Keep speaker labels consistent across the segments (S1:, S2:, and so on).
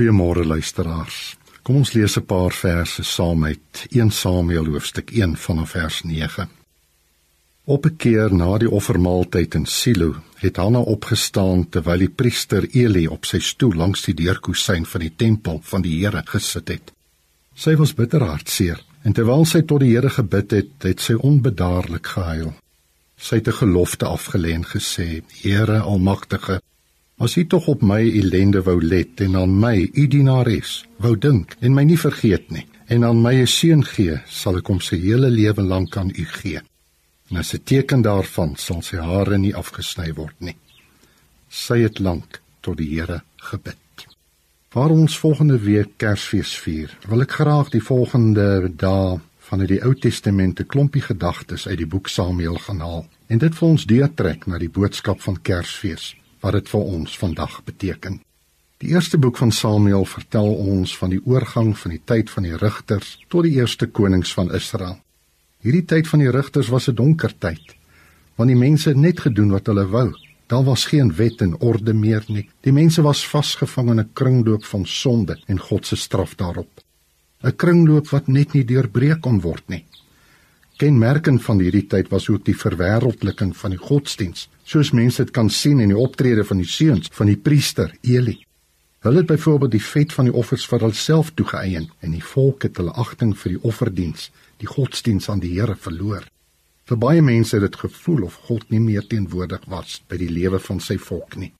S1: Goeiemôre luisteraars. Kom ons lees 'n paar verse saam uit 1 Samuel hoofstuk 1 vanaf vers 9. Op 'n keer na die offermaaltyd in Silo het Hanna opgestaan terwyl die priester Eli op sy stoel langs die deurkusyn van die tempel van die Here gesit het. Sy was bitter hartseer en terwyl sy tot die Here gebid het, het sy onbedaarlik gehuil. Sy het 'n gelofte afgelê en gesê: "Here Almagtige, As U tog op my ellende wou let en aan my, U dienares, wou dink en my nie vergeet nie, en aan my 'n seun gee, sal ek hom sy hele lewe lank aan U gee. En as 'n teken daarvan sal sy hare nie afgesny word nie. Sy het lank tot die Here gebid. Waar ons volgende week Kersfees vier, wil ek graag die volgende dae vanuit die Ou Testament 'n klompie gedagtes uit die boek Samuel gaan haal en dit vir ons deurtrek na die boodskap van Kersfees wat dit vir ons vandag beteken. Die eerste boek van Samuel vertel ons van die oorgang van die tyd van die rigters tot die eerste konings van Israel. Hierdie tyd van die rigters was 'n donker tyd, want die mense het net gedoen wat hulle wou. Daar was geen wet en orde meer nie. Die mense was vasgevang in 'n kringloop van sonde en God se straf daarop. 'n Kringloop wat net nie deurbreek kon word nie. Kenmerkend van hierdie tyd was ook die verwêreldliking van die godsdiens, soos mense dit kan sien in die optrede van die seuns van die priester Eli. Hulle het byvoorbeeld die vet van die offers vir hulself toegeëien en die volk het hulle agting vir die offerdiens, die godsdiens aan die Here verloor. Vir baie mense het dit gevoel of God nie meer teenwoordig was by die lewe van sy volk nie.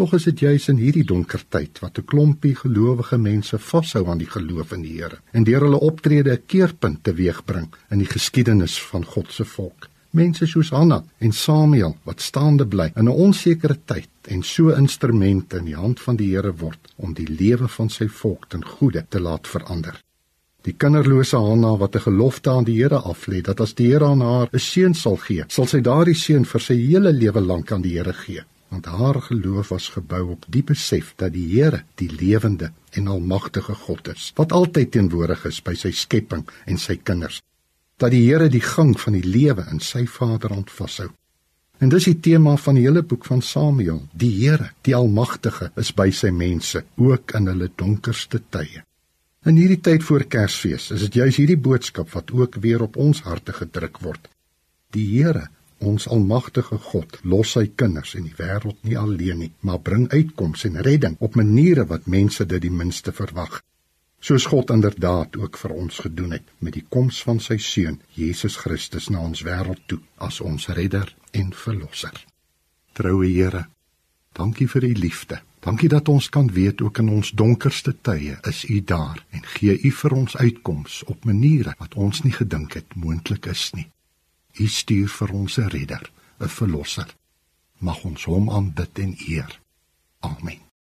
S1: Tog is dit juis in hierdie donker tyd wat 'n klompie gelowige mense vashou aan die geloof in die Here en deur hulle optrede 'n keerpunt teweegbring in die geskiedenis van God se volk. Mense soos Hanna en Samuel wat staande bly in 'n onsekere tyd en so instrumente in die hand van die Here word om die lewe van sy volk ten goeie te laat verander. Die kinderlose Hanna wat 'n gelofte aan die Here aflê dat as die Here aan haar 'n seun sal gee, sal sy daardie seun vir sy hele lewe lank aan die Here gee want haar geloof was gebou op die besef dat die Here die lewende en almagtige God is wat altyd teenwoordig is by sy skepping en sy kinders. Dat die Here die gang van die lewe in sy Vaderhand vashou. En dis die tema van die hele boek van Samuel. Die Here die almagtige is by sy mense ook in hulle donkerste tye. In hierdie tyd voor Kersfees is dit juis hierdie boodskap wat ook weer op ons harte gedruk word. Die Here Ons almagtige God los sy kinders in die wêreld nie alleen nie, maar bring uitkoms en redding op maniere wat mense dit die minste verwag. Soos God inderdaad ook vir ons gedoen het met die koms van sy seun Jesus Christus na ons wêreld toe as ons redder en verlosser. Troue Here, dankie vir u liefde. Dankie dat ons kan weet ook in ons donkerste tye is u daar en gee u vir ons uitkoms op maniere wat ons nie gedink het moontlik is nie. U stuur vir ons 'n redder, 'n verlosser. Mag ons hom aanbid en eer. Amen.